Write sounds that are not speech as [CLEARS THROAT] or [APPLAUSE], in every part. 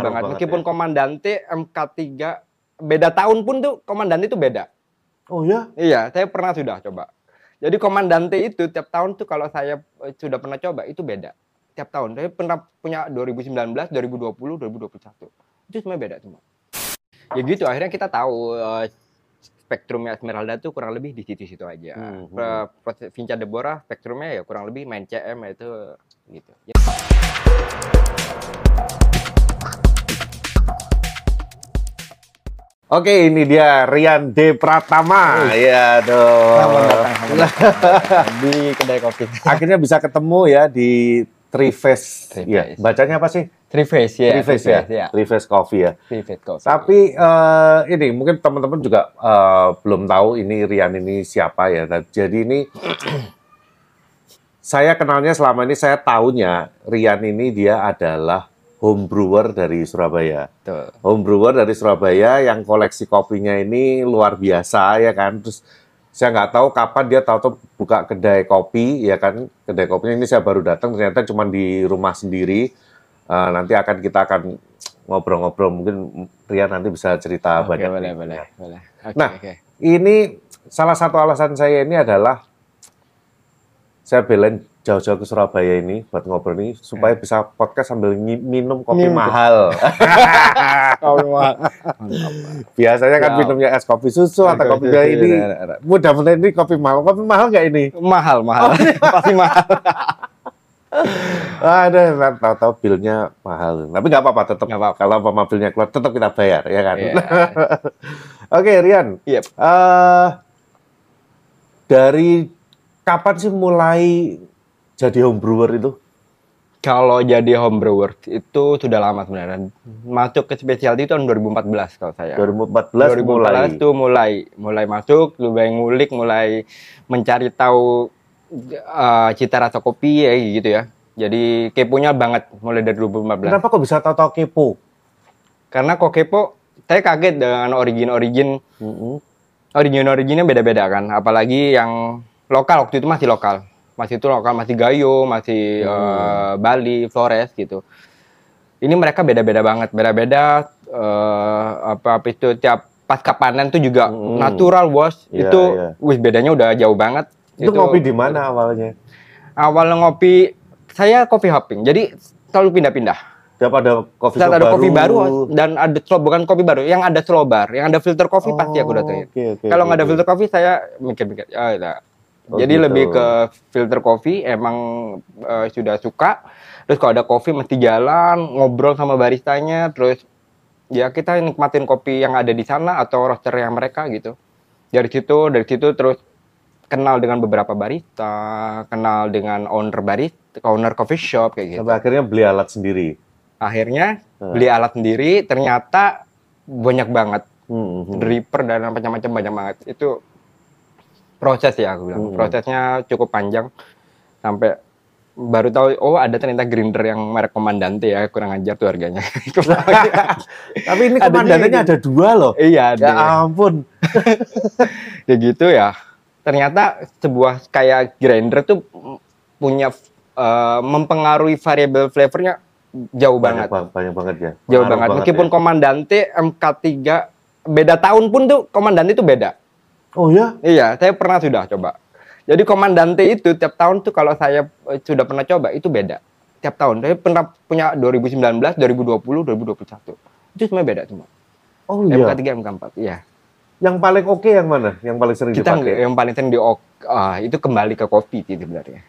banget. banget Meskipun ya. komandante MK3 beda tahun pun tuh komandante itu beda. Oh ya? Iya, saya pernah sudah coba. Jadi komandante itu tiap tahun tuh kalau saya eh, sudah pernah coba itu beda. Tiap tahun. Saya pernah punya 2019, 2020, 2021. Itu semua beda semua. Ya gitu, akhirnya kita tahu eh, spektrumnya Esmeralda tuh kurang lebih di situ-situ aja. Hmm, proses Vinca Deborah spektrumnya ya kurang lebih main CM itu gitu. Ya. Oke, ini dia Rian D Pratama. Iya dong. Selamat datang, selamat datang [LAUGHS] di kedai kopi. Akhirnya bisa ketemu ya di Triface. Three Iya, Face. bacanya apa sih? Three face ya. Triface ya. ya. Triface Coffee ya. Three face coffee. Tapi eh, ini mungkin teman-teman juga eh, belum tahu ini Rian ini siapa ya. Nah, Jadi ini [CLEARS THROAT] saya kenalnya selama ini saya tahunya Rian ini dia adalah home brewer dari Surabaya. Tuh. Home brewer dari Surabaya yang koleksi kopinya ini luar biasa ya kan. Terus saya nggak tahu kapan dia tahu-tahu buka kedai kopi ya kan. Kedai kopinya ini saya baru datang ternyata cuma di rumah sendiri. Eh, nanti akan kita akan ngobrol-ngobrol mungkin Rian nanti bisa cerita Oke, banyak. boleh, nih. boleh, boleh. Oke, Nah, oke. Ini salah satu alasan saya ini adalah saya belain jauh-jauh ke Surabaya ini buat ngobrol ini supaya bisa podcast sambil minum kopi Minum. mahal. [LAUGHS] Kopi mahal. [LAUGHS] Biasanya kan Ya. minumnya es kopi susu atau kopi oke, ini. ada, ada. Mudah-mudahan ini kopi mahal. Kopi mahal nggak ini? Mahal, mahal. [LAUGHS] Pasti mahal. Ada, tahu-tahu bilnya mahal. Tapi nggak apa-apa, tetap Nggak apa-apa. kalau apa bilnya keluar, tetap kita bayar, ya kan? Iya. Oke, Rian. Yep. Eh, dari kapan sih mulai jadi home brewer itu? Kalau jadi home brewer itu sudah lama sebenarnya. Masuk ke specialty itu tahun 2014 kalau saya. 2014, 2014 mulai. tuh mulai mulai masuk, mulai ngulik, mulai mencari tahu eh, cita rasa kopi ya gitu ya. Jadi keponya banget mulai dari 2015. Kenapa kok bisa tahu-tahu kepo? Karena kok kepo, saya kaget dengan origin-origin Mm-mm. origin-originnya beda-beda kan. Apalagi yang lokal waktu itu masih lokal. Masih itu lokal, masih Gayo, masih Hmm. eh, Bali, Flores gitu. Ini mereka beda-beda banget, beda-beda eh, apa apa itu tiap pasca panen tuh juga Hmm. natural bos. Iya, itu iya. wih bedanya udah jauh banget. Itu, ngopi di mana awalnya? Awal ngopi saya kopi hopping. Jadi selalu pindah-pindah. Tiap ada kopi shop ada kopi baru dan ada slow, bukan kopi baru, yang ada slow bar, yang ada filter kopi pasti aku datengin. Oke, oke, Kalau nggak ada oke. filter kopi saya mikir-mikir. Oh, ya. Oh, Jadi gitu. lebih ke filter kopi emang eh, sudah suka. Terus kalau ada kopi mesti jalan ngobrol sama baristanya. Terus ya kita nikmatin kopi yang ada di sana atau roaster yang mereka gitu. Dari situ dari situ terus kenal dengan beberapa barista, kenal dengan owner barista, owner coffee shop kayak gitu. Sampai akhirnya beli alat sendiri. Akhirnya Hmm. beli alat sendiri ternyata banyak banget Hmm, hmm. dripper dan macam-macam banyak banget itu proses ya aku bilang Hmm. prosesnya cukup panjang sampai baru tahu oh ada ternyata grinder yang merek komandante ya kurang ajar tuh harganya [LAUGHS] [LAUGHS] Tapi ini Adanya komandannya gitu. ada dua loh. iya Ya ada ampun. [LAUGHS] ya gitu ya ternyata sebuah kayak grinder tuh punya eh, mempengaruhi variabel flavornya jauh Banyak, banget bang- banyak banget ya. jauh Pengaruh banget meskipun ya. komandante MK3 beda tahun pun tuh komandante itu beda Oh ya? Iya, saya pernah sudah coba. Jadi komandante itu tiap tahun tuh kalau saya eh, sudah pernah coba itu beda. Tiap tahun. Saya pernah punya 2019, 2020, 2021. Itu semua beda semua. Oh iya. MK3, MK4. Iya. Yang paling oke yang mana? Yang paling sering Kita dipakai? yang paling sering di ah, itu kembali ke kopi sih sebenarnya.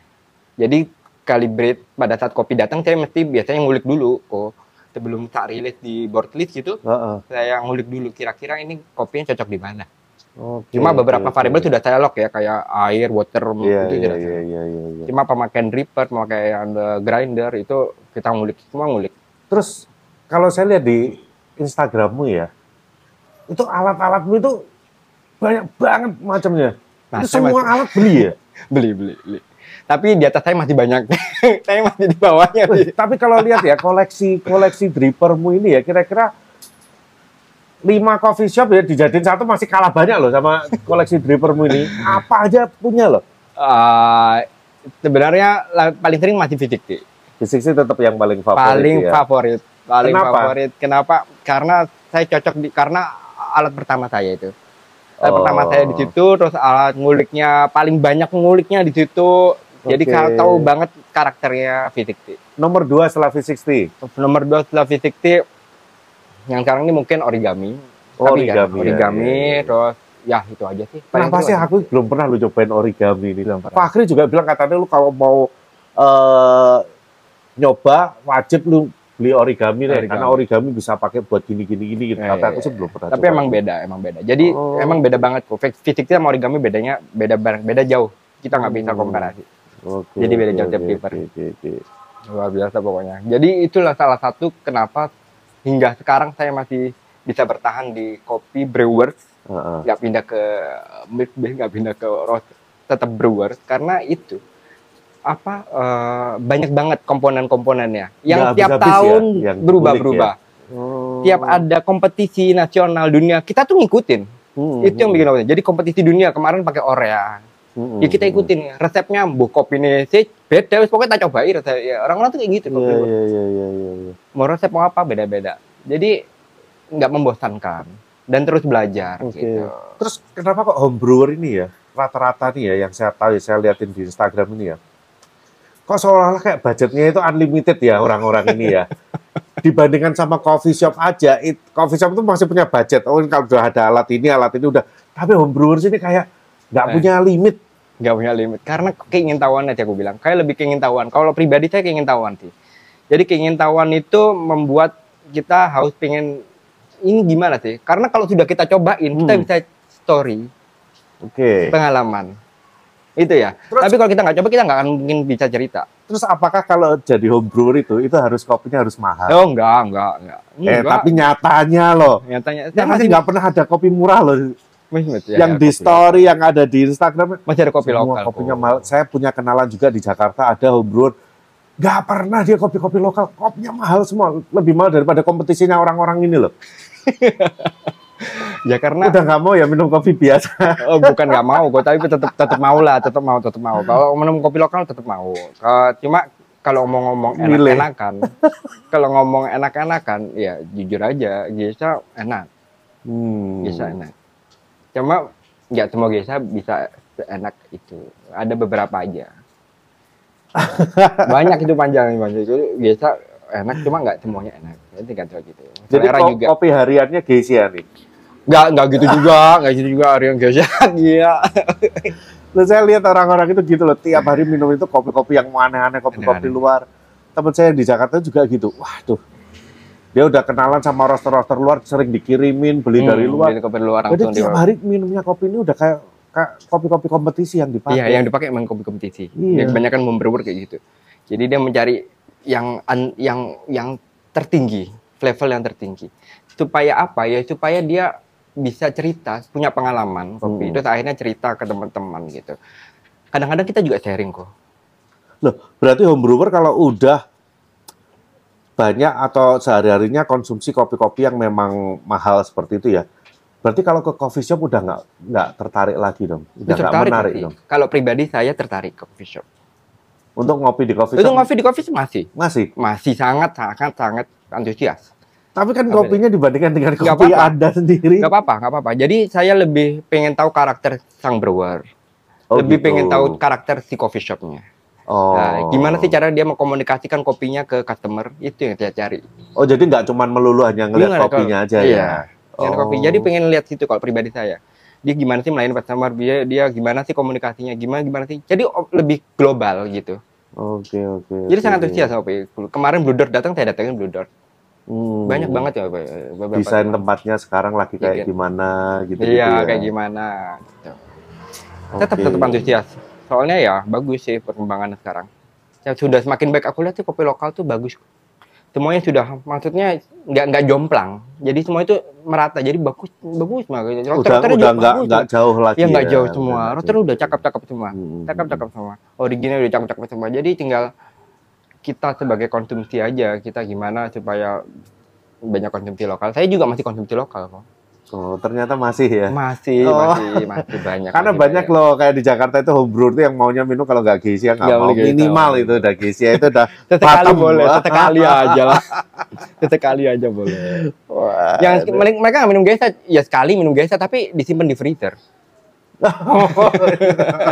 Jadi calibrate pada saat kopi datang saya mesti biasanya ngulik dulu. Oh, sebelum tak rilis di board list gitu, Heeh. saya ngulik dulu kira-kira ini kopinya cocok di mana. Oke, Cuma beberapa oke. variabel sudah saya lock ya kayak air, water Iya, itu sudah iya, iya, iya, iya. cuma pemakaian dripper, pemakaian grinder itu kita ngulik semua ngulik. Terus kalau saya lihat di Instagrammu ya, itu alat-alatmu itu banyak banget macamnya. Nah, itu semua masih- alat beli ya? [LAUGHS] Beli, beli, beli. Tapi di atas saya masih banyak. [LAUGHS] saya masih di bawahnya. Tapi kalau lihat ya koleksi koleksi drippermu ini ya kira-kira lima coffee shop ya dijadiin satu masih kalah banyak loh sama koleksi drippermu ini. Apa aja punya loh. Eh, sebenarnya paling sering masih fisik sih. Fisik sih tetap yang paling favorit paling ya. favorit. paling Kenapa? favorit. Kenapa? Karena saya cocok di karena alat pertama saya itu. Alat Oh. pertama saya di situ, terus alat nguliknya paling banyak nguliknya di situ. Jadi Oke. kalau tahu banget karakternya V60. Nomor dua setelah V60. Nomor dua setelah V60 yang sekarang ini mungkin origami. Oh, Tapi kan, origami, ya, origami, ya, ya. terus ya itu aja sih. Paling Kenapa sih aku belum pernah lu cobain origami ini? Fakri juga bilang katanya lu kalau mau eh, nyoba wajib lu beli origami deh Origami. karena origami bisa pakai buat gini gini gini gitu. Ya, Kata ya, aku ya. sih belum pernah. Tapi coba. emang beda, emang beda. Jadi Oh. emang beda banget kok. Fisik sama origami bedanya beda banget, beda jauh. Kita nggak bisa Hmm. komparasi. Oke, jadi beda oke, jauh tiap oke, paper. oke, oke. Luar biasa pokoknya. Jadi itulah salah satu kenapa hingga sekarang saya masih bisa bertahan di kopi brewers, Heeh. nggak pindah ke milk base, nggak pindah ke roast, tetap brewers karena itu apa eh, banyak banget komponen-komponennya yang Nggak tiap ya, tahun yang berubah-berubah. Oh. Tiap ada kompetisi nasional dunia kita tuh ngikutin. Hmm, Itu yang hmm, bikin aku. Jadi kompetisi dunia kemarin pakai Orea. Hmm, Ya kita ikutin resepnya, bu kopi ini sih beda, wis pokoknya tak cobain resep. Ya, orang-orang tuh kayak gitu. Iya, kopi. iya, iya, iya, iya, iya. Mau resep mau apa beda-beda. Jadi nggak membosankan dan terus belajar Oke. gitu. Terus kenapa kok home brewer ini ya rata-rata nih ya yang saya tahu ya saya liatin di Instagram ini ya. Kok seolah-olah kayak budgetnya itu unlimited ya orang-orang ini ya. [LAUGHS] Dibandingkan sama coffee shop aja, it, coffee shop itu masih punya budget. Oh kalau udah ada alat ini, alat ini udah. Tapi home brewer sini kayak nggak Eh. punya limit. nggak punya limit karena keingintahuan aja aku bilang kayak lebih keingintahuan kalau pribadi saya keingintahuan sih jadi keingintahuan itu membuat kita harus pengen ini gimana sih karena kalau sudah kita cobain kita Hmm. bisa story Oke. pengalaman itu ya Terus- tapi kalau kita nggak coba kita nggak akan mungkin bisa cerita Terus apakah kalau jadi home brewer itu itu harus kopinya harus mahal? oh enggak enggak enggak eh Enggak. tapi nyatanya loh. nyatanya Ya, masih nggak pernah ada kopi murah loh. Ya, yang di story yang ada di Instagram masih ada kopi Semua lokal kopinya mahal. Saya punya kenalan juga di Jakarta ada home brewer. Nggak pernah dia kopi-kopi lokal. Kopinya mahal semua. Lebih mahal daripada kompetisinya orang-orang ini loh. [LAUGHS] ya karena Udah nggak mau ya minum kopi biasa. oh, bukan nggak mau kok tapi tetap tetap mau lah tetap mau tetap mau kalau minum kopi lokal tetap mau Kalau- cuma kalau ngomong-ngomong enak-enakan kalau ngomong enak-enakan ya jujur aja Gesa enak Hmm. Gesa enak cuma nggak semua Gesa bisa enak itu ada beberapa aja [LAUGHS] banyak itu panjang panjang itu Gesa enak cuma nggak semuanya enak jadi kan gitu Jadi selera ko- juga kopi hariannya Gesia nih. nggak nggak gitu juga nggak gitu juga Arian Gesa [LAUGHS] iya Terus saya lihat orang-orang itu gitu loh. Tiap hari minum itu kopi-kopi yang aneh-aneh, kopi-kopi luar. Temen saya di Jakarta juga gitu. Waduh. Dia udah kenalan sama roster-roster luar, sering dikirimin, beli dari Hmm, luar. beli kopi luar Jadi tiap hari minumnya kopi ini udah kayak, kopi-kopi kompetisi yang dipakai. Iya, yang dipakai emang kopi kompetisi. Iya. Yang kebanyakan membrewer kayak gitu. Jadi dia mencari yang an- yang yang tertinggi, level yang tertinggi. Supaya apa ya? Supaya dia bisa cerita, punya pengalaman kopi. Hmm. Terus akhirnya cerita ke teman-teman gitu. Kadang-kadang kita juga sharing kok. Loh, berarti home brewer kalau udah banyak atau sehari-harinya konsumsi kopi-kopi yang memang mahal seperti itu ya. Berarti kalau ke coffee shop udah nggak nggak tertarik lagi dong, udah nggak menarik dong. Kalau pribadi saya tertarik ke coffee shop. Untuk ngopi di coffee shop ngopi di coffee shop masih masih. masih sangat sangat sangat antusias. Tapi kan Apa kopinya dibandingkan dengan kopi apa-apa. Anda sendiri. Gak apa-apa, gak apa-apa. Jadi saya lebih pengen tahu karakter sang brewer. Oh, lebih gitu. pengen tahu karakter si coffee shopnya. Oh. Nah, gimana sih cara dia mengkomunikasikan kopinya ke customer? Itu yang saya cari. Oh, jadi nggak cuma melulu hanya ngelihat Gimana kopinya kalau- aja iya, ya. Oh. kopi. Jadi pengen lihat situ kalau pribadi saya. Dia gimana sih melayani customer? Dia dia gimana sih komunikasinya? Gimana gimana sih? Jadi oh, lebih global gitu. Oke, oke. Jadi oke. sangat antusias kopi. Kemarin Blue Door datang, saya datangin Blue Door. Hmm. Banyak banget ya Pak, beberapa. Desain tempatnya sekarang lagi kayak Iya. gimana gitu Iya, ya. kayak gimana gitu. Tetap Oke. tetap antusias. Soalnya ya bagus sih perkembangan sekarang. Ya sudah semakin baik aku lihat sih kopi lokal tuh bagus. Semuanya sudah maksudnya nggak nggak jomplang. Jadi semua itu merata. Jadi bagus bagus banget. Udah Roster-rosternya udah juga nggak nggak jauh lagi. Ya nggak ya, jauh udah semua. Roster udah cakep-cakep semua. Hmm. Cakep-cakep semua. Original udah cakep-cakep semua. Jadi tinggal kita sebagai konsumsi aja kita gimana supaya banyak konsumsi lokal. Saya juga masih konsumsi lokal kok. Oh, ternyata masih ya. Masih, Oh. masih, masih banyak. Karena masih banyak loh kayak di Jakarta itu homebrew itu yang maunya minum kalau nggak Gesia nggak Nggak mau Gesia. minimal itu udah Gesia itu udah [LAUGHS] patem. boleh, sesekali [LAUGHS] aja lah. Sesekali aja boleh. Wah, Yang mereka mereka nggak minum gesa, ya sekali minum gesa tapi disimpan di freezer. [LAUGHS]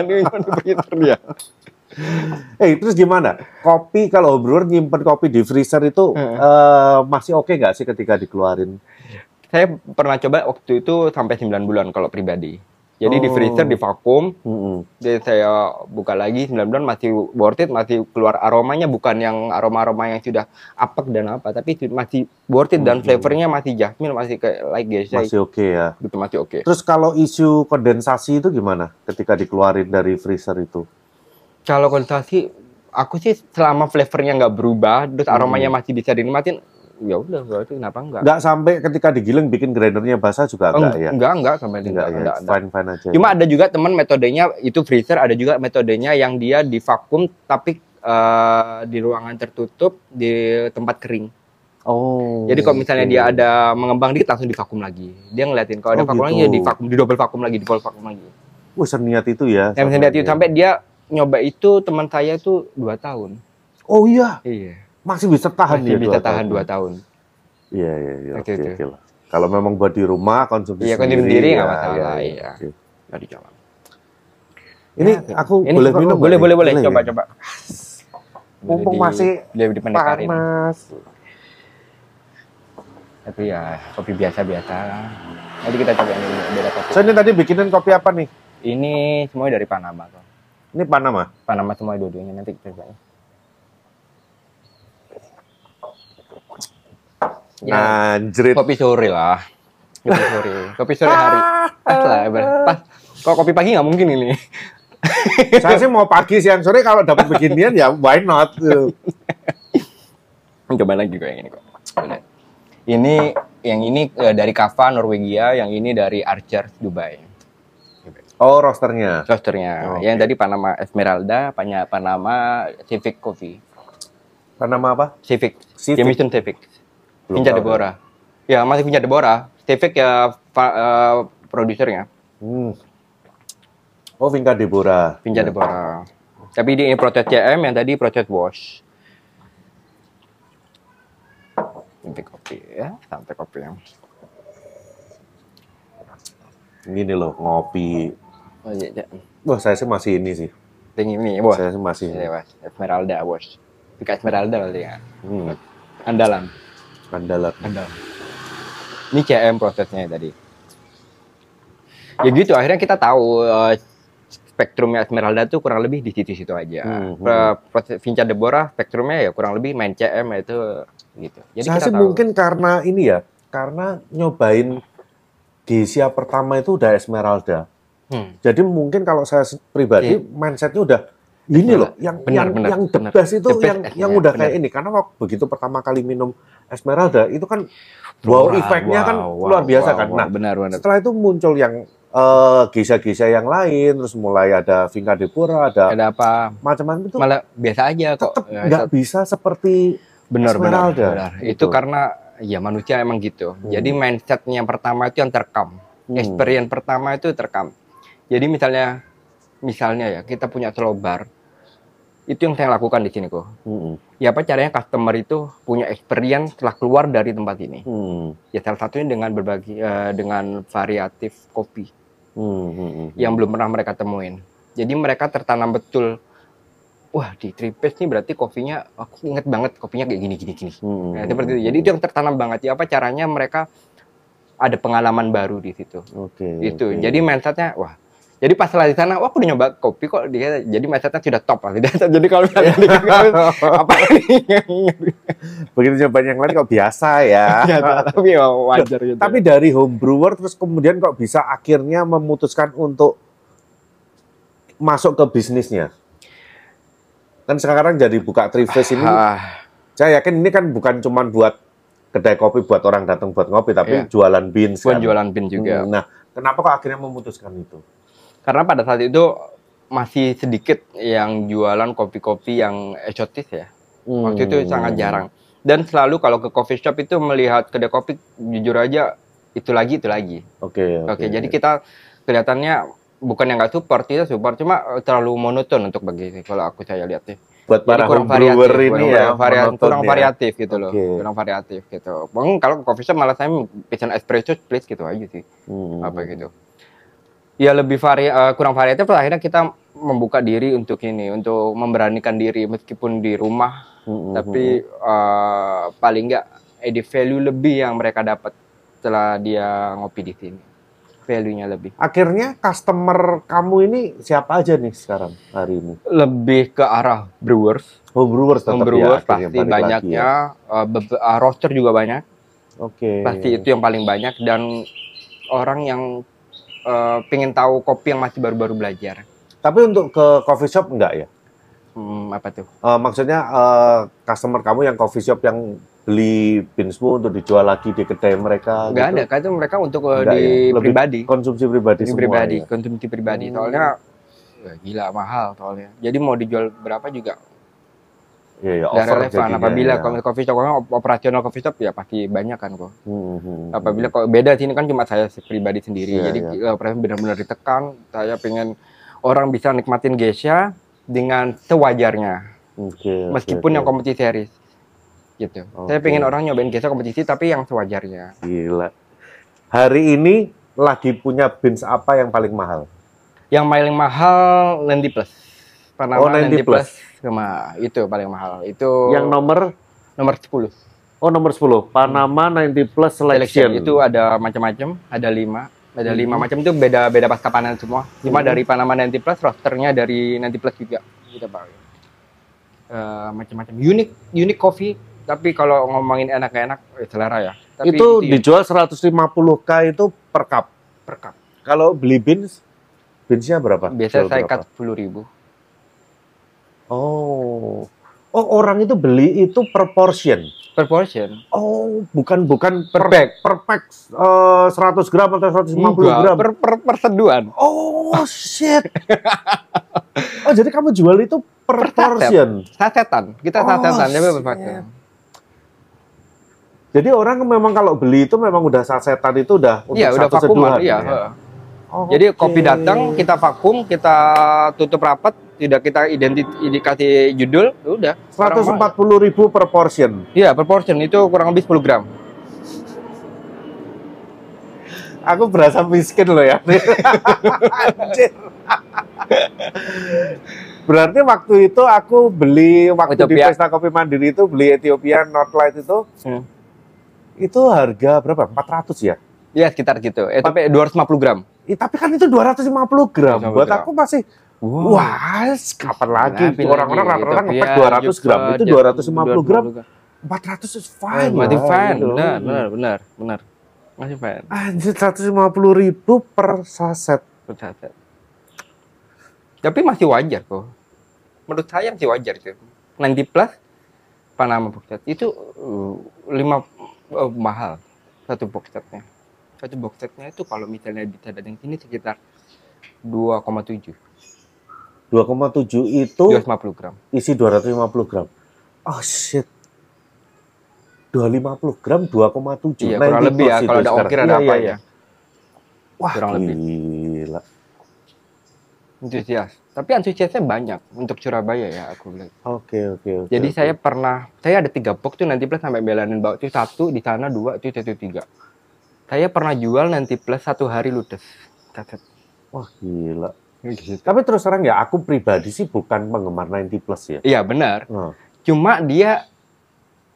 Disimpan di freezer dia. Eh terus gimana? Kopi kalau homebrewer nyimpen kopi di freezer itu eh, masih oke nggak sih ketika dikeluarin? Saya pernah coba waktu itu sampai 9 bulan kalau pribadi. Jadi di Oh. freezer di vakum, Mm-mm. jadi saya buka lagi 9 bulan masih worth it, masih keluar aromanya bukan yang aroma-aroma yang sudah apek dan apa, tapi masih worth it dan Hmm. flavornya masih jasmine, masih kayak like gesa Masih oke ya. gitu masih oke. Terus kalau isu kondensasi itu gimana ketika dikeluarin dari freezer itu? Kalau kondensasi, aku sih selama flavornya nggak berubah, terus aromanya masih bisa dinikmatin, ya udah berarti kenapa enggak? Nggak sampai ketika digiling bikin grindernya basah juga Oh, enggak ya? enggak, enggak sampai Enggak enggak, ya, enggak, enggak. fine fine aja. Cuma ada juga teman metodenya itu freezer, ada juga metodenya yang dia di vakum tapi eh, di ruangan tertutup di tempat kering. oh. Jadi kalau misalnya oke. dia ada mengembang dikit langsung divakum lagi. Dia ngeliatin kalau ada Oh, vakum lagi gitu. ya di vakum, di double vakum lagi, di double vakum lagi. Wah, seniat itu ya. Yang lihat itu sampai dia nyoba itu teman saya itu dua tahun. Oh iya, Iya. Masih bisa tahan Masih ya bisa tahan dua tahun. Iya iya iya. Oke, Oke oke. oke lah. Kalau memang buat di rumah konsumsi Iya, sendiri, sendiri nggak ya, masalah, ya, iya. oke. Nggak dicoba. Ini Ya, aku Ini boleh minum boleh boleh nih? boleh coba ya? coba. Mumpung Boleh masih dipendekarin. Panas. Tapi ya kopi biasa-biasa. Nanti kita coba ini beda kopi. So ini tadi bikinin kopi apa nih? Ini semuanya dari Panama. Ini Panama. Panama semua dua-duanya nanti kita Ya, Anjrit. kopi sore lah. Kopi sore. Kopi sore hari. [LAUGHS] Pas lah, pas. Kalau kopi pagi nggak mungkin ini. [LAUGHS] Saya sih mau pagi siang sore kalau dapat beginian ya why not? [LAUGHS] Coba lagi kok yang ini kok. Ini yang ini eh, dari Kava Norwegia, yang ini dari Archer Dubai. Oh rosternya. Roasternya. Oke. Yang tadi Panama Esmeralda, Panama Civic Coffee. Panama apa? Civic. Civic. Jameson Civic. Tahu. Deborah. Ya, masih Vinca Deborah. Civic ya eh, produsernya. Hmm. Oh Vinca Deborah. Vinca Deborah. Tapi ini proses CM, yang tadi proses wash. Sampai kopi ya, sampai kopi yang. Ini loh ngopi. Oh iya, iya. Wah saya sih masih ini sih. Tinggi ini, wah. Saya sih masih. Ini, Mas. Esmeralda wash. Tiga Esmeralda berarti ya. Hmm. Andalan. Andalan. Andalan. Ini CM prosesnya tadi. Ya gitu, akhirnya kita tahu eh, spektrumnya Esmeralda tuh kurang lebih di situ-situ aja. Hmm, Pro- Proses Vinca Deborah spektrumnya ya kurang lebih main CM itu gitu. Jadi saya sih tahu. mungkin karena ini ya, karena nyobain Gesia pertama itu udah Esmeralda. Hmm. Jadi mungkin kalau saya pribadi Oke. mindsetnya udah ini loh, yang Benar, yang benar, yang the benar. best itu The best yang yang udah benar. kayak ini. Karena waktu begitu pertama kali minum Esmeralda itu kan wow Wah, efeknya kan wow, luar wow, biasa wow, kan. wow. Nah benar benar. setelah itu muncul yang eh, Gesia-Gesia yang lain, terus mulai ada Vinca Deborah, ada Ada apa? macam-macam itu Malah biasa aja kok. tetap Ya, nggak bisa seperti benar benar, Esmeralda. benar. Gitu. Itu karena ya manusia emang gitu. Hmm. Jadi mindsetnya yang pertama itu yang terekam. hmm, Experience pertama itu terekam. Jadi misalnya misalnya ya kita punya slow bar itu yang saya lakukan di sini kok. hmm, Ya apa caranya customer itu punya experience setelah keluar dari tempat ini. hmm, Ya salah satunya dengan berbagi eh, dengan variatif kopi hmm, hmm, hmm. yang belum pernah mereka temuin. Jadi mereka tertanam betul. Wah di Tripes nih berarti kopinya aku inget banget kopinya kayak gini gini gini. Hmm, Nah, seperti itu. Jadi itu yang tertanam banget. Ya apa caranya mereka ada pengalaman baru di situ. Oke. Itu. oke. Jadi mindsetnya wah. Jadi pas setelah di sana, wah aku udah nyoba kopi kok dia jadi mindsetnya sudah top lah. [LAUGHS] Jadi kalau misalnya dia- apa [LAUGHS] ini? begitu nyobain yang lain kok biasa ya. [LAUGHS] Ya, tapi ya wajar gitu. Tapi dari home brewer terus kemudian kok bisa akhirnya memutuskan untuk masuk ke bisnisnya. Kan sekarang jadi buka Triface ini, Ah, saya yakin ini kan bukan cuma buat kedai kopi buat orang datang buat ngopi, tapi Iya. jualan beans buat kan. jualan pin juga. Hmm, Nah, kenapa kok akhirnya memutuskan itu? Karena pada saat itu masih sedikit yang jualan kopi-kopi yang eksotis ya. Waktu itu Hmm. sangat jarang. Dan selalu kalau ke coffee shop itu melihat kedai kopi, jujur aja itu lagi itu lagi. Oke, Oke, jadi kita kelihatannya bukan yang nggak support, kita support cuma eh, terlalu monoton untuk bagi kalau aku saya lihat sih. buat para kurang variatif, ini kurang, ya varia- monoton kurang ya. variatif gitu loh, Oke. kurang variatif gitu. Mungkin kalau coffee shop malah saya pesan espresso please gitu aja sih, Hmm. apa gitu. Ya lebih vari, eh, kurang variatif akhirnya kita membuka diri untuk ini, untuk memberanikan diri meskipun di rumah, Hmm, tapi eh, paling nggak added value lebih yang mereka dapat setelah dia ngopi di sini, value-nya lebih. akhirnya customer kamu ini siapa aja nih sekarang hari ini? Lebih ke arah brewers, Home brewers tetap home brewers ya, pasti banyaknya, ya. bebe- eh, roaster juga banyak. Oke. pasti itu yang paling banyak dan orang yang eh, pengen tahu kopi yang masih baru-baru belajar Tapi untuk ke coffee shop enggak ya? hmm, apa tuh Eh, maksudnya eh, customer kamu yang coffee shop yang beli beansmu untuk dijual lagi di kedai mereka? nggak gitu? ada kan itu mereka untuk Nggak di ya? Lebih pribadi Konsumsi pribadi di semua. pribadi ya? konsumsi pribadi Hmm. soalnya ya, gila mahal soalnya jadi mau dijual berapa juga Iya, ya, over relevan apabila ya. coffee shop operasional coffee shop ya pasti banyak kan kok Hmm, hmm, apabila kok beda sini kan cuma saya pribadi sendiri Iya, jadi iya. eh, operasi benar-benar ditekan saya pengen orang bisa nikmatin geisha dengan sewajarnya Oke, oke, meskipun oke. yang kompetisi series gitu. Saya Oke. pengen orang nyobain geisha kompetisi tapi yang sewajarnya. Gila. Hari ini lagi punya beans apa yang paling mahal? Yang paling mahal Landy Plus. Panama Oh, Landy Landy Plus. Sama itu paling mahal. Itu Yang nomor nomor 10. Oh nomor 10, Panama 90 Plus Selection. Itu ada macam-macam, ada lima. Ada lima Hmm. macam itu beda-beda pasca panen semua. Cuma Hmm. dari Panama 90 Plus, rosternya dari 90 Plus juga. Gitu, Pak. Eh, macam-macam unik unik coffee tapi kalau ngomongin enak gak enak eh, selera ya tapi itu unik dijual 150k itu per cup. per cup. Kalau beli beans, beansnya berapa? biasa Jual saya cut sepuluh ribu Oh, oh orang itu beli itu per portion. per portion Oh, bukan bukan Per per bag. per pack eh, 100 gram atau 150 Enggak, gram. per, per, per seduhan Oh [LAUGHS] shit. oh jadi kamu jual itu per, Per portion. sasetan kita Oh, sasetan tapi shit. berpakai Jadi orang memang kalau beli itu memang udah sasetan itu udah untuk udah satu vakuman seduhan. iya ya? Oh, jadi kopi datang kita vakum kita tutup rapat tidak kita identi- indikasi judul ya udah Orang mau. 140 ribu per portion. iya per portion itu kurang lebih 10 gram Aku berasa miskin loh ya. Anjir. Berarti waktu itu aku beli waktu di Ethiopia. Pesta Kopi Mandiri itu beli Ethiopian Northlight itu Hmm. itu harga berapa? 400 ya? Iya sekitar gitu eh, tapi 250 gram Ih, tapi kan itu 250 gram. 250 Buat gram. aku masih wah, kapan lagi Tapi orang-orang lagi, rata-rata ngepek 200 gram. Itu 250 gram, 400 is fine. masih lah, fine gitu. benar benar benar benar masih fine Anjir 150 ribu per saset. per saset. Tapi masih wajar kok. Menurut saya masih wajar itu. 90 plus Panama box set itu uh, lima uh, mahal satu box setnya. Satu box setnya itu kalau misalnya bisa datang sini sekitar 2,7 2,7 itu 250 gram. isi 250 gram. Oh shit. 250 gram 2,7. Iya, 90 kurang lebih ya kalau ada ongkir ada Iya, apa iya, ya. Wah, Kurang lebih. gila. Antusias. Tapi antusiasnya banyak untuk Surabaya ya aku bilang. Oke, oke, oke. Jadi oke. saya pernah, saya ada tiga box tuh nanti plus sampai belanin bawa itu satu di sana dua itu satu tiga. Saya pernah jual nanti plus satu hari ludes. Kaset. Wah, gila. Gitu. Tapi terus terang ya, aku pribadi sih bukan penggemar 90 plus ya. Iya benar. Nah, Cuma dia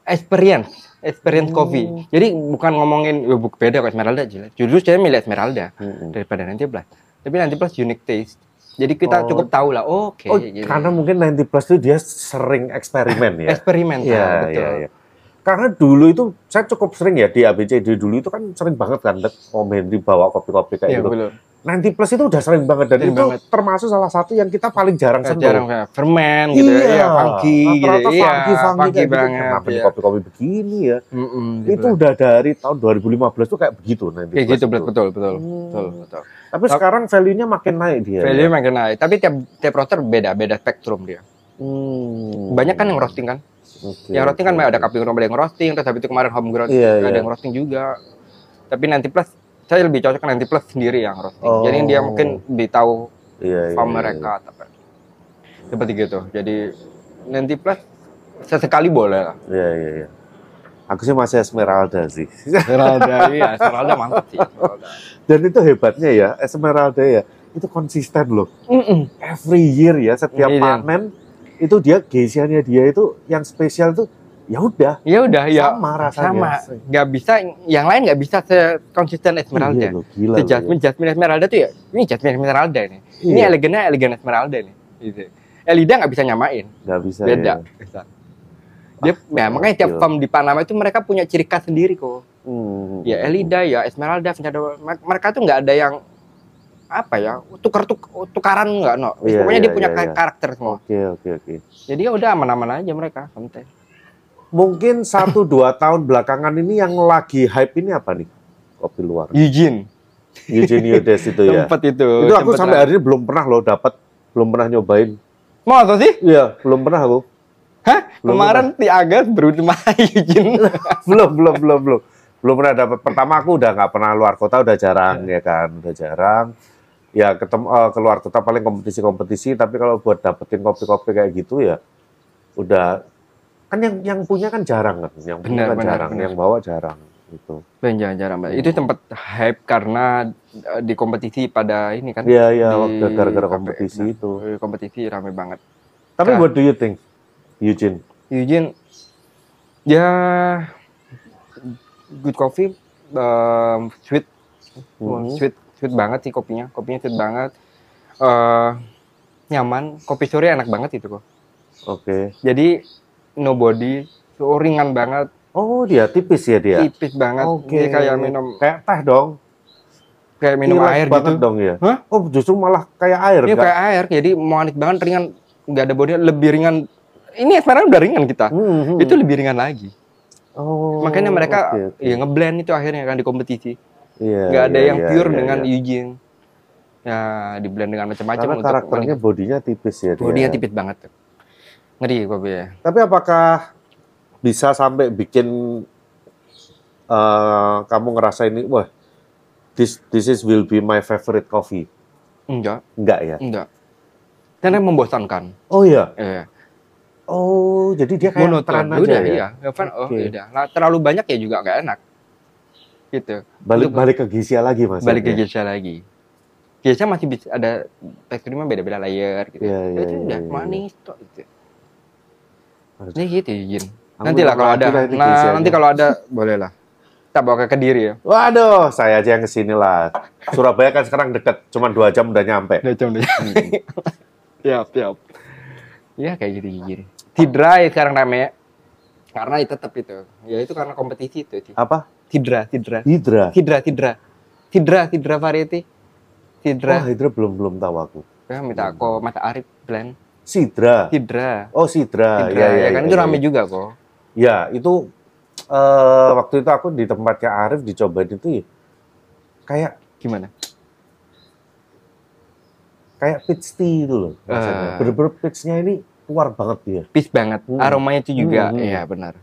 experience, experience Oh. coffee. Jadi bukan ngomongin ya, buk beda kok Esmeralda jelas. Justru saya milih Esmeralda mm-mm. daripada nanti plus. Tapi nanti plus unique taste. Jadi kita Oh. cukup tahu lah. Oh, Oke. Oh, jadi karena mungkin 90 plus itu dia sering eksperimen ya. eksperimental Iya, betul. iya, iya. Karena dulu itu saya cukup sering ya di ABCD dulu itu kan sering banget kan Om Henry bawa kopi-kopi kayak Iya, gitu. betul. 90 plus itu udah sering banget dan Sering itu banget. termasuk salah satu yang kita paling jarang sentuh. Jarang kayak fermen gitu ya, iya, funky gitu. Rata-rata Iya, funky, funky, funky gitu. banget. Kenapa nih iya. kopi-kopi begini ya? Mm-mm, itu gitu. udah dari tahun 2015 tuh kayak begitu 90 kayak gitu itu. betul betul betul Hmm. betul betul. Tapi sekarang value-nya makin naik dia. Value ya? makin naik, tapi tiap tiap roster beda beda spektrum dia. Hmm. Banyak kan yang roasting kan? Oke, yang roasting kan ada kaping ada yang roasting, terus habis itu kemarin home ground Iya, ada iya. yang roasting juga. Tapi nanti plus saya lebih cocok nanti plus sendiri yang roasting. Oh. Jadi dia mungkin lebih tahu Iya, iya, sama iya, mereka apa. Seperti gitu. Jadi nanti plus sesekali boleh lah. Iya, iya, iya. Aku sih masih Esmeralda sih. Esmeralda, [LAUGHS] iya, Esmeralda mantap sih. Esmeralda. Dan itu hebatnya ya, Esmeralda ya, itu konsisten loh. Mm-mm. Every year ya, setiap Iya. panen itu dia geisiannya dia itu yang spesial tuh ya udah Ya udah ya sama rasanya. sama. Nggak bisa yang lain nggak bisa sekonsisten Esmeralda. Iya loh, gila. Si loh, Jasmine, Jasmine Esmeralda tuh ya, ini Jasmine Esmeralda nih. ya. Ini Iya, elegannya elegan Esmeralda nih. Gitu. Elida nggak bisa nyamain, nggak bisa. beda. ya. Dia, ya, makanya tiap farm di Panama itu mereka punya ciri khas sendiri kok. Hmm. Ya Elida, ya Esmeralda, mereka tuh nggak ada yang apa ya tukar tuk tukaran nggak no. Iya, Pokoknya iya, dia punya iya, ka- iya. karakter semua. Oke, oke, oke. Jadi ya udah aman-aman aja mereka santai. Mungkin satu [LAUGHS] dua tahun belakangan ini yang lagi hype ini apa nih? Kopi luar. Eugene, Eugenio Des itu ya. tempat itu. Itu aku sampai hari ini belum pernah loh dapat, belum pernah nyobain. Masa sih? Iya, belum pernah aku. Hah? Belum Kemarin di Agas berutama [LAUGHS] Eugene. [LAUGHS] belum, belum, belum, belum. Belum pernah dapat. Pertama aku udah nggak pernah luar kota, udah jarang ya kan, udah jarang. Ya ketemu eh, keluar kota paling kompetisi-kompetisi, tapi kalau buat dapetin kopi-kopi kayak gitu ya udah kan yang yang punya kan jarang kan, yang punya Benar, kan benar, jarang, benar. yang bawa jarang gitu. Ben jarang-jarang, Mbak. Itu sempat hype karena eh, di kompetisi pada ini kan. Iya, iya, waktu gara-gara KP. kompetisi Nah, itu. eh, Kompetisi rame banget. Tapi Nah. what do you think, Eugene? Eugene ya good coffee um, sweet Mhm. sweet sweet banget sih kopinya kopinya sweet banget Eh nyaman kopi sore enak banget itu kok Oke. jadi nobody so, ringan banget Oh, dia tipis ya dia. tipis banget Oke. Dia kayak minum kayak teh dong. kayak minum Relax air banget gitu dong ya. Hah? Oh, justru malah kayak air. ini nggak? kayak air jadi manis banget ringan nggak ada body lebih ringan ini sekarang udah ringan kita Hmm, hmm. itu lebih ringan lagi Oh, makanya mereka oke, oke. ya ngeblend itu akhirnya kan di kompetisi Iya, nggak ada iya, yang iya, pure iya, dengan iya. Eugene ya di blend dengan macam-macam Karena untuk karakternya bodinya tipis ya dia. bodinya tipis banget ngeri kopi ya Tapi apakah bisa sampai bikin eh, kamu ngerasa ini, wah, this this is will be my favorite coffee? enggak. Enggak ya? enggak. Karena membosankan. Oh iya. eh Oh, jadi dia kayak monoton. udah ya? iya. Ya, Van, oh udah. Nah, terlalu banyak ya juga nggak enak gitu Balik Itu- balik ke Gisia lagi mas. balik ke Geisha lagi Geisha masih bisa ada teksturnya beda-beda layer gitu Iya, iya, itu iya, udah iya. manis tok gitu Harus- ini gitu Aku nanti lah kalau ada nah nanti kalau ada [LAUGHS] boleh lah kita bawa ke kediri ya Waduh, saya aja yang ke sini lah. Surabaya kan sekarang deket, cuma dua jam udah nyampe. Udah jam udah. [LAUGHS] Siap, siap. Ya kayak gitu gini. Tidra ya sekarang rame karena itu tetap itu. Ya itu karena kompetisi itu sih. Apa? Tidra, Tidra. Hidra. Tidra, Tidra. Tidra, Tidra variety. Wah, Tidra. Hidra belum belum tahu aku. Ya, minta aku Mas Arif blend. Sidra. Tidra. Oh, Sidra. Tidra, Ya, ya, ya, kan ya, itu ya, rame ya. juga kok. Ya, itu eh waktu itu aku di tempatnya Arif dicobain itu ya kayak Gimana? kayak peach tea itu loh rasanya. Bener-bener peachnya ini keluar banget dia. Peace banget. Hmm. Aromanya itu juga. Hmm, hmm. Iya, benar.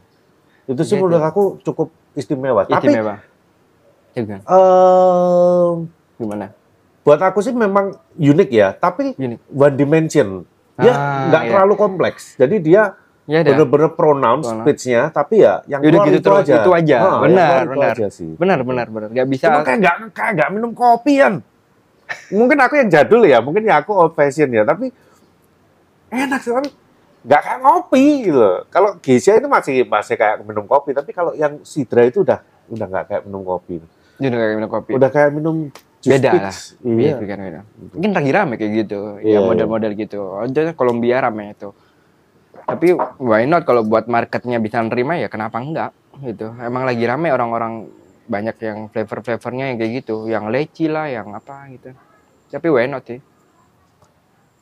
Itu sih Iya, menurut itu. aku cukup istimewa. Tapi Istimewa. Juga. eh Gimana? buat aku sih memang unik ya, tapi Unik. one dimension. Dia Ah, nggak iya. terlalu kompleks. Jadi dia Ya dah. bener-bener pronounce Pronounce. pitch-nya, tapi ya yang Yaudah gitu itu terus, aja. itu aja. Nah, Benar, benar. aja sih. Benar, benar, benar. Gak bisa. Cuma kayak nggak kayak nggak minum kopi kan. [LAUGHS] Mungkin aku yang jadul ya, mungkin ya aku old fashion ya, tapi enak sih tapi nggak kayak ngopi gitu. loh. Kalau Geisha itu masih masih kayak minum kopi, tapi kalau yang Sidra itu udah udah nggak kayak minum kopi. Udah kayak minum kopi. Udah kayak minum jus Beda lah. Iya. Iya, kan beda. Mungkin lagi rame kayak gitu. Iya, ya model-model gitu. Aja Kolombia rame itu. Tapi why not kalau buat marketnya bisa nerima ya kenapa enggak gitu. Emang lagi rame orang-orang banyak yang flavor-flavornya yang kayak gitu, yang leci lah, yang apa gitu. Tapi why not sih?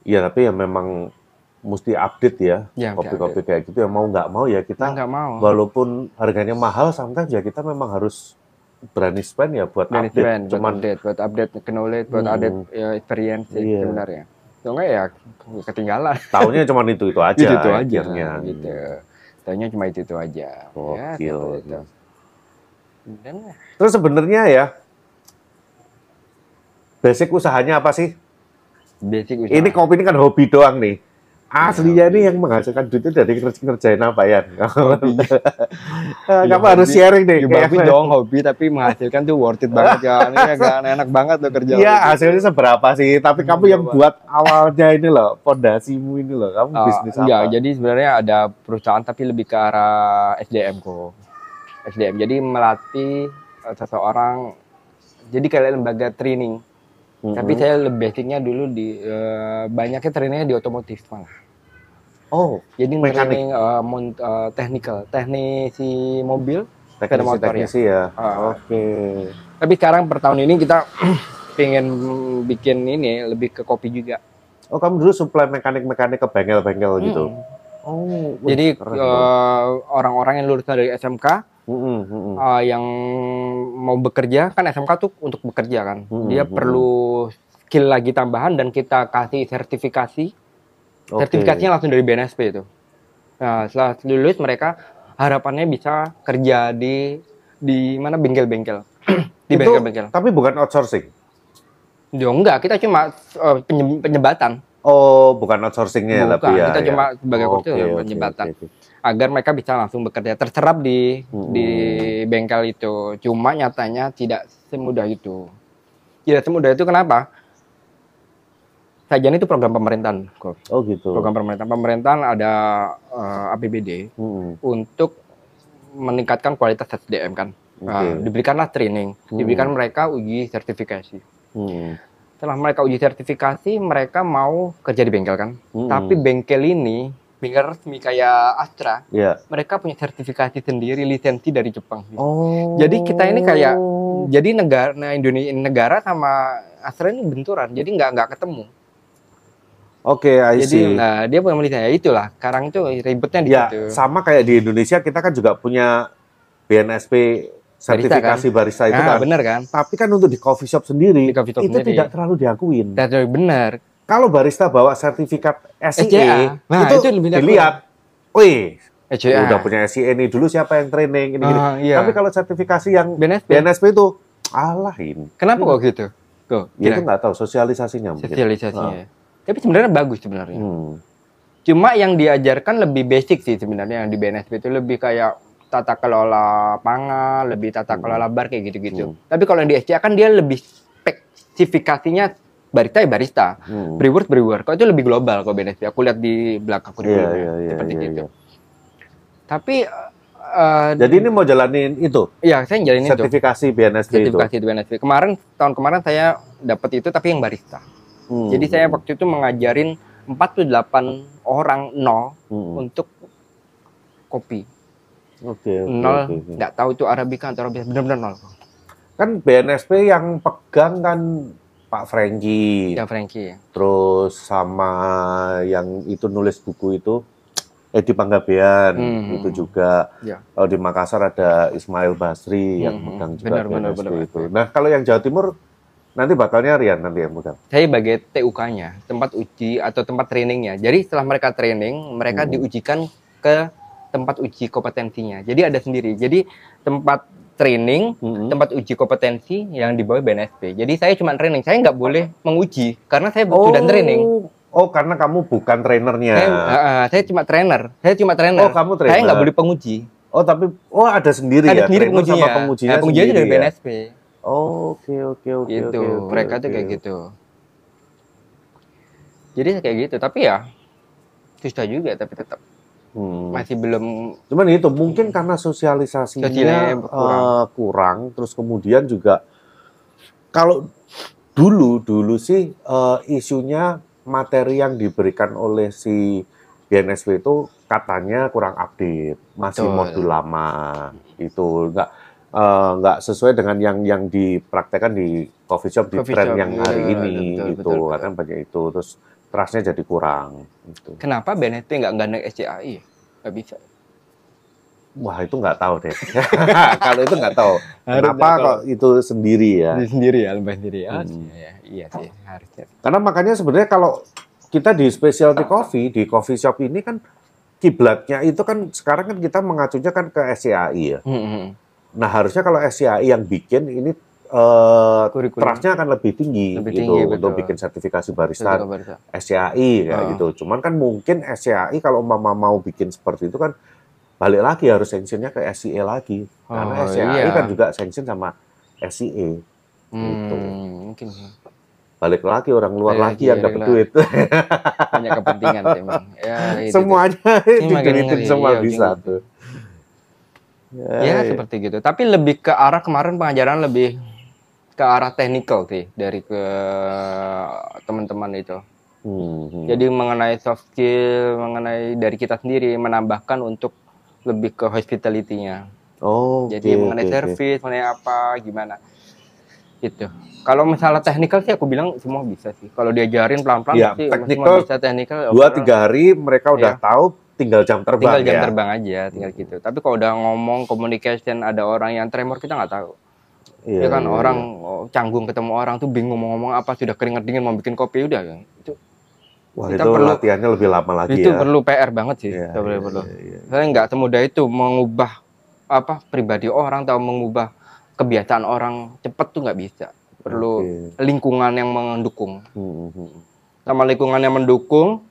Iya, tapi ya memang mesti update ya. Ya, Kopi-kopi kayak gitu ya mau nggak mau ya Kita nggak mau. walaupun harganya mahal sometimes ya kita memang harus berani spend ya buat Dari update. buat Cuman update, buat update knowledge, buat Hmm. update ya, experience sih Iya. sebenarnya. Kalau enggak ya ketinggalan. tahunya cuma itu itu [LAUGHS] aja. itu itu aja akhirnya. gitu. Tanya cuma itu itu aja. Ya, Gokil. seperti itu. Dan Terus sebenarnya ya basic usahanya apa sih? basic usaha. Ini kopi ini kan hobi doang nih. Aslinya ini yang menghasilkan duit itu dari kerja kerjain apa ya? [LAUGHS] Kamu harus hobi. sharing deh. Ya, apa? dong hobi tapi menghasilkan tuh worth it banget kan. Ini kan [LAUGHS] enak banget tuh kerja. Iya hobi. hasilnya seberapa sih? Tapi kamu yang buat awalnya ini loh, pondasimu ini loh. Kamu Ah, bisnis apa? jadi sebenarnya ada perusahaan tapi lebih ke arah SDM kok. SDM. Jadi melatih eh, seseorang jadi kayak lembaga training. Mm-mm. Tapi saya lebih basicnya dulu di eh, banyaknya trainingnya di otomotif malah. oh Jadi Mekanik. training eh, mont- eh, technical, teknisi mobil. Teknisi motor ya. teknisi ya. Ah. Oke. Tapi sekarang per tahun ini kita [CLEARS THROAT] pengen bikin ini lebih ke kopi juga. Oh kamu dulu supply mekanik mekanik ke bengkel-bengkel gitu. Hmm. Oh. wih, Jadi eh, orang-orang yang lulusan dari SMK Mm-mm, mm-mm. uh, yang mau bekerja kan SMK tuh untuk bekerja kan Hmm, dia hmm. perlu skill lagi tambahan dan kita kasih sertifikasi Oke. sertifikasinya langsung dari BNSP itu nah setelah lulus mereka harapannya bisa kerja di di mana bengkel-bengkel [CLEARS THROAT] di bengkel-bengkel Tapi bukan outsourcing. ya enggak kita cuma uh, penye- penyebatan Oh, bukan outsourcingnya ya, Bukan, tapi ya. kita ya. cuma sebagai ya, oke, penyebatan. oke, oke. Agar mereka bisa langsung bekerja terserap di Hmm. di bengkel itu. Cuma nyatanya tidak semudah itu. Tidak semudah itu kenapa? Sajian itu program pemerintahan, kok. Oh gitu. Program pemerintahan. Pemerintahan ada eh, APBD Mm-mm. untuk meningkatkan kualitas SDM kan. Nah, Oke. diberikanlah training, Hmm. diberikan mereka uji sertifikasi. Mm. Setelah mereka uji sertifikasi, mereka mau kerja di bengkel kan. Mm-mm. Tapi bengkel ini bengkel resmi kayak Astra, ya. mereka punya sertifikasi sendiri lisensi dari Jepang. Oh. Jadi kita ini kayak jadi negara nah Indonesia negara sama Astra ini benturan. Jadi nggak nggak ketemu. Oke, I Jadi see. nah dia punya lisensi ya itulah. Sekarang itu ribetnya di ya, situ. sama kayak di Indonesia kita kan juga punya BNSP sertifikasi barista, itu Nah, kan. bener kan? Tapi kan untuk di coffee shop sendiri Di coffee shop itu sendiri. tidak terlalu diakuin. Itu bener. Kalau barista bawa sertifikat SCE, SCA. Nah, itu, itu lebih dilihat, wih, ECA. udah punya SCE nih dulu siapa yang training ini, gini. Ah, iya. Tapi kalau sertifikasi yang BNSP. BNSP itu, alah ini. Kenapa kok gitu? Tuh, Ya, itu nggak tahu sosialisasinya mungkin. sosialisasinya. Tapi sebenarnya bagus sebenarnya. Hmm. Cuma yang diajarkan lebih basic sih sebenarnya yang di BNSP itu lebih kayak tata kelola pangan, lebih tata Hmm. kelola bar kayak gitu-gitu. Hmm. Tapi kalau yang di SCA kan dia lebih spesifikasinya barista ya barista, Hmm. brewer brewer. Kalau itu lebih global kalau BNSP. Aku lihat di belakang Iya, kurikulum iya, iya, seperti iya, itu. iya. Tapi eh, Jadi ini mau jalanin itu, ya saya jalanin itu sertifikasi BNSP itu. sertifikasi di BNSP. Kemarin tahun kemarin saya dapat itu tapi yang barista. Hmm. Jadi saya waktu itu mengajarin 48 orang nol Hmm. untuk kopi. Oke, oke, nol oke, oke. nggak tahu itu arabica atau arabica benar-benar nol Kan BNSP yang pegang kan Pak Franky, ya Frankie terus sama yang itu nulis buku itu Edi Panggabean Hmm. itu juga. Ya. Kalau di Makassar ada Ismail Basri yang Hmm, pegang juga benar, benar, benar. itu. Nah kalau yang Jawa Timur nanti bakalnya Rian nanti yang pegang. saya sebagai TUK-nya tempat uji atau tempat trainingnya jadi setelah mereka training mereka Hmm. diujikan ke tempat uji kompetensinya jadi ada sendiri jadi tempat training Hmm. tempat uji kompetensi yang di bawah BNSP jadi saya cuma training saya nggak boleh menguji karena saya sudah training Oh karena kamu bukan trainernya. saya, ah, saya cuma trainer saya cuma trainer Oh kamu trainer. saya nggak boleh penguji Oh tapi oh ada sendiri ada ya. sendiri trainer pengujinya sama pengujinya Nah, pengujinya sendiri dari ya? BNSP Oh, oke oke oke gitu oke, mereka tuh oke. kayak gitu jadi kayak gitu tapi ya susah juga tapi tetap Hmm. masih belum Cuman itu mungkin karena sosialisasinya kurang. eh, kurang, terus kemudian juga kalau dulu dulu sih eh, isunya materi yang diberikan oleh si BNSP itu katanya kurang update, masih Betul. modul lama itu enggak nggak sesuai dengan yang yang dipraktekkan di coffee shop di Coffee tren shop, yang iya, hari ini betul, gitu betul, betul. katanya banyak itu terus trustnya jadi kurang gitu. kenapa BNSP nggak gandeng SCAI nggak bisa Wah itu nggak tahu deh. [LAUGHS] kalau itu nggak tahu. Kenapa kalau- kok itu sendiri ya? Diri sendiri ya lembah sendiri ya Hmm. iya, iya sih harusnya Karena makanya sebenarnya kalau kita di specialty coffee di coffee shop ini kan kiblatnya itu kan sekarang kan kita mengacunya kan ke SCAI ya. Hmm, hmm. Nah harusnya kalau SCAI yang bikin ini Kurikulum. trustnya akan lebih tinggi Lebih gitu tinggi, untuk betul. bikin sertifikasi barista barista. SCAI kayak Ah. gitu. Cuman kan mungkin SCAI kalau mama mau bikin seperti itu kan balik lagi harus sanctionnya ke SCA lagi. Karena Oh, SCAI iya. kan juga sanction sama SCA. Gitu. Hmm, mungkin sih. Balik lagi orang luar Balik lagi lagi, yang dapat duit. [LAUGHS] banyak kepentingan emang. Ya, [LAUGHS] itu, Semuanya [LAUGHS] ngeri, semua iya, bisa gitu. tuh. Ya, ya seperti gitu. Tapi lebih ke arah kemarin pengajaran lebih ke arah technical sih dari ke teman-teman itu. Hmm, hmm. Jadi mengenai soft skill, mengenai dari kita sendiri menambahkan untuk lebih ke hospitality-nya. Oh, Jadi mengenai oke. service, mengenai apa, gimana. Itu. Kalau misalnya technical sih aku bilang semua bisa sih. Kalau diajarin pelan-pelan Iya, sih technical semua bisa technical. Dua tiga hari mereka udah Iya. tahu tinggal jam terbang tinggal jam ya. terbang aja, tinggal gitu. Tapi kalau udah ngomong communication ada orang yang tremor kita nggak tahu. Iya, ya kan iya, orang iya. oh, canggung ketemu orang tuh bingung mau ngomong apa, sudah keringat dingin mau bikin kopi udah kan. Itu Wah, kita itu perlu- latihannya lebih lama lagi itu ya. perlu PR banget sih. Iya, Itu iya, perlu. iya, iya. Saya nggak semudah itu mengubah apa pribadi orang atau mengubah kebiasaan orang cepet tuh nggak bisa. Perlu Oke. lingkungan yang mendukung. Hmm, hmm, hmm. Sama lingkungan yang mendukung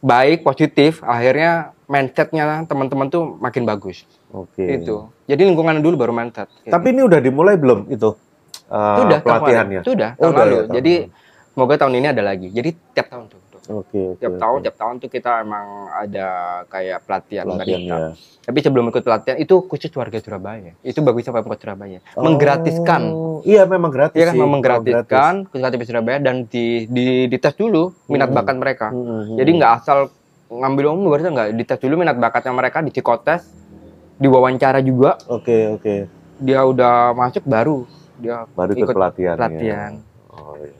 baik positif, akhirnya mindsetnya teman-teman tuh makin bagus. Oke. Itu. Jadi lingkungan dulu baru. Kayak Tapi ini udah dimulai belum itu uh, Sudah tahun pelatihannya? Sudah Oh, tahun udah lalu. ya, tahun Jadi lalu. semoga tahun ini ada lagi. Jadi tiap tahun tuh. tuh. Oke, oke. Tiap oke. tahun, tiap tahun tuh kita emang ada kayak pelatihan, pelatihannya. barista. Tapi sebelum ikut pelatihan itu khusus warga Surabaya. Itu bagusnya Pemkot Surabaya. Menggratiskan. Oh, Iya, memang gratis. Iya kan memang Memang menggratiskan khusus KTP Surabaya dan di di dites dulu minat Hmm. bakat mereka. gratis. Hmm, hmm, Jadi hmm. nggak asal ngambil umum barista nggak dites dulu minat bakatnya mereka di psikotes, diwawancara juga. Oke, oke. Dia udah masuk baru dia Baru ikut, ikut pelatihan. ya. pelatihan. Oh, iya.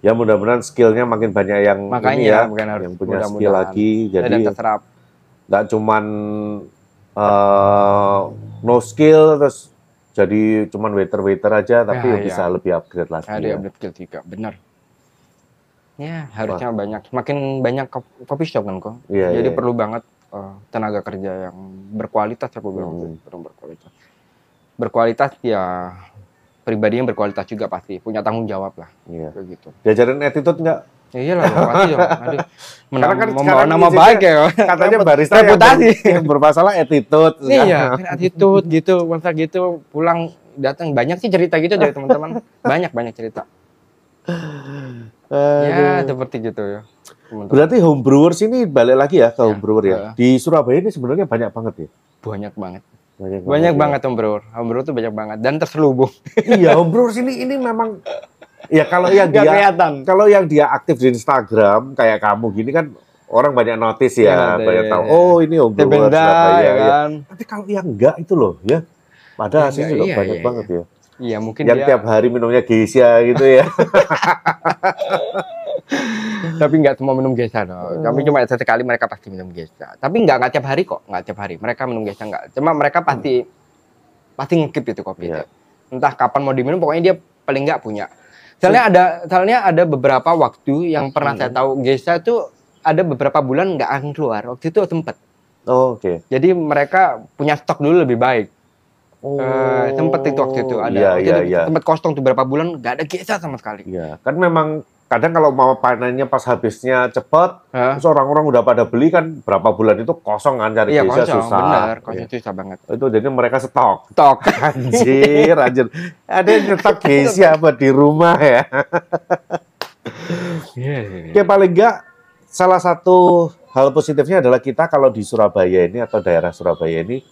Ya mudah-mudahan skillnya makin banyak yang Makanya ini ya, bukan harus yang punya skill mudah-mudahan. lagi. Jadi terserap. nggak cuman eh, no skill terus jadi cuman waiter waiter aja, tapi Ya, ya bisa iya. lebih upgrade lagi. Ada ya. update skill juga, benar. Ya, harusnya banyak. Semakin banyak ko- kopi shop kan kok. Iya, Jadi iya. perlu banget eh, tenaga kerja yang berkualitas aku bilang Hmm. perlu berkualitas. Berkualitas ya pribadi yang berkualitas juga pasti punya tanggung jawab lah Iya. begitu. Diajarin attitude nggak? Ya iyalah dong, pasti dong. Aduh, [LAUGHS] menam, Karena kan membawa nama baik ya. Katanya barista yang, reputasi. ber- [LAUGHS] yang bermasalah attitude. Iya, kan attitude gitu, masa gitu pulang datang banyak sih cerita gitu dari teman-teman. [LAUGHS] Banyak banyak cerita. Ya, Aduh. seperti gitu ya. Teman-teman. Berarti home brewers ini balik lagi ya ke Ya, home brewer ya. ya. Di Surabaya ini sebenarnya banyak banget ya. Banyak banget. Banyak, Banyak ya. banget Om Bro. Om Bro tuh banyak banget dan terselubung. [LAUGHS] iya, home brewers ini ini memang ya kalau yang dia kelihatan. kalau yang dia aktif di Instagram kayak kamu gini kan orang banyak notice ya, Iya, ada, banyak iya, tahu. iya. Oh, ini home brewer Benda Surabaya. ya ya. kan. Tapi kalau yang enggak itu loh ya. Padahal hasilnya enggak, juga iya, banyak iya, banget ya. Iya, mungkin Yang dia tiap hari minumnya geisha gitu ya. [LAUGHS] [LAUGHS] tapi nggak semua minum gesa dong. Tapi cuma sesekali mereka pasti minum gesa. Tapi nggak nggak tiap hari kok, nggak tiap hari. Mereka minum gesa nggak. Cuma mereka pasti pasti ngekip itu kopi. Iya. Entah kapan mau diminum, pokoknya dia paling nggak punya. Soalnya ada, soalnya ada beberapa waktu yang pernah saya tahu gesa tuh ada beberapa bulan nggak akan keluar. Waktu itu sempet. Oh, Oke. Jadi mereka punya stok dulu lebih baik. Oh, Eh, sempet itu waktu itu ada. Iya, iya, itu iya. Sempet kosong tuh beberapa bulan nggak ada gesa sama sekali. Iya, kan memang kadang kalau mau panennya pas habisnya cepat, Hah? terus orang-orang udah pada beli kan berapa bulan itu kosong kan cari Iya kosong, susah. bener, kosong Iya. susah banget. Itu jadi mereka stok. Stok. [LAUGHS] Anjir, anjir. Ada yang nyetok [LAUGHS] geisha apa di rumah ya. Iya. Oke, paling enggak salah satu hal positifnya adalah kita kalau di Surabaya ini atau daerah Surabaya ini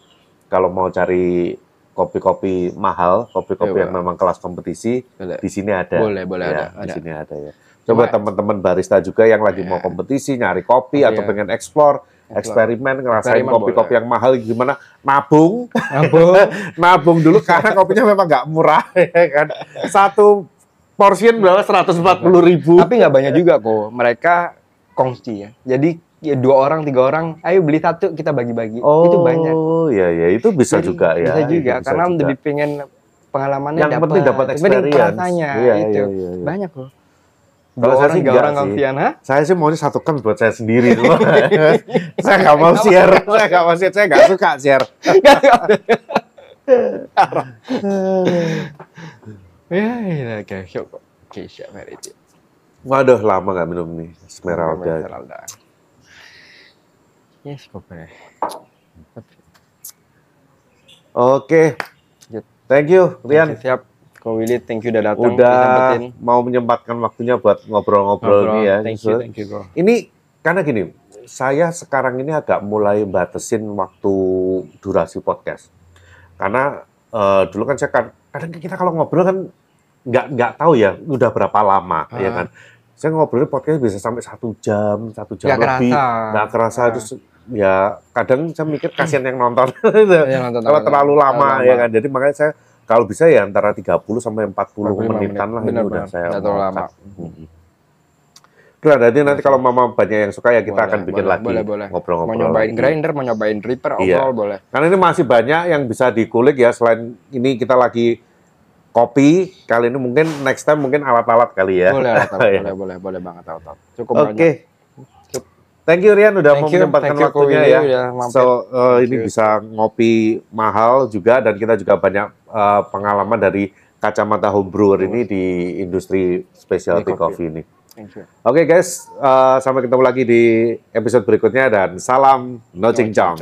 kalau mau cari kopi-kopi mahal, kopi-kopi Iya, yang memang kelas kompetisi, Boleh. di sini ada. Boleh, boleh Ya, ada, Di ada. sini ada ya. Coba teman-teman barista juga yang lagi Iya. mau kompetisi, nyari kopi Iya. atau pengen explore, eksperimen, ngerasain kopi-kopi yang mahal gimana, nabung, Ampun. [LAUGHS] nabung dulu karena [LAUGHS] kopinya memang nggak murah [LAUGHS] ya kan. Satu portion berapa? 140 ribu. Tapi nggak banyak juga kok. Mereka kongsi ya. Jadi ya dua orang, tiga orang, ayo beli satu kita bagi-bagi. Oh, Itu banyak. iya iya itu bisa Jadi, juga ya. Bisa itu juga bisa karena juga. lebih pengen pengalamannya Yang penting dapat experience. rasanya Iya, itu. iya, iya, iya. Banyak loh. Kalau Dua saya orang, sih tiga enggak orang ha? Saya sih maunya satu kan buat saya sendiri loh. [LAUGHS] saya nggak mau share, saya nggak mau share, saya nggak suka share. [LAUGHS] Ya, ya, oke, syok. Oke, siap hari itu. Waduh, lama nggak minum nih Esmeralda. Esmeralda. Yes, kopi. Oke, Yep. thank you Rian. Siap. Ko Willy, thank you udah datang. Udah mau menyempatkan waktunya buat ngobrol-ngobrol Ngobrol. nih ya. Thank you, thank you, bro. Ini karena gini, saya sekarang ini agak mulai batasin waktu durasi podcast. Karena eh, dulu kan saya kan- kadang kita kalau ngobrol kan nggak nggak tahu ya udah berapa lama Ah. ya kan. Saya ngobrol podcast bisa sampai satu jam, satu jam Nggak lebih, kerasa. nggak kerasa. Ah. Terus ya kadang saya mikir [CLEARS THROAT] kasihan yang nonton [LAUGHS] Iya, nonton- kalau terlalu lama terlalu ya kan. Jadi makanya saya kalau bisa ya antara 30 sampai 40 45 menitan menit. lah ini Benar, udah saya terlalu lama. Oke lah, nanti nanti kalau mama banyak yang suka ya kita Boleh, akan bikin boleh, lagi boleh, ngobrol-ngobrol. Mau nyobain grinder, mau nyobain dripper, Iya. overall boleh. Karena ini masih banyak yang bisa dikulik ya selain ini kita lagi kopi kali ini mungkin next time mungkin alat-alat kali ya. Boleh, alat, alat, [LAUGHS] Iya. boleh, boleh, boleh banget alat. Cukup Oke. banyak. Thank you Rian udah Thank mau you, menyempatkan you, waktunya ya. mampir. So uh, Thank ini you. bisa ngopi mahal juga dan kita juga banyak uh, pengalaman dari kacamata homebrewer ini di industri specialty Ini coffee ini. Thank you. Oke guys, uh, sampai ketemu lagi di episode berikutnya dan salam no cincang.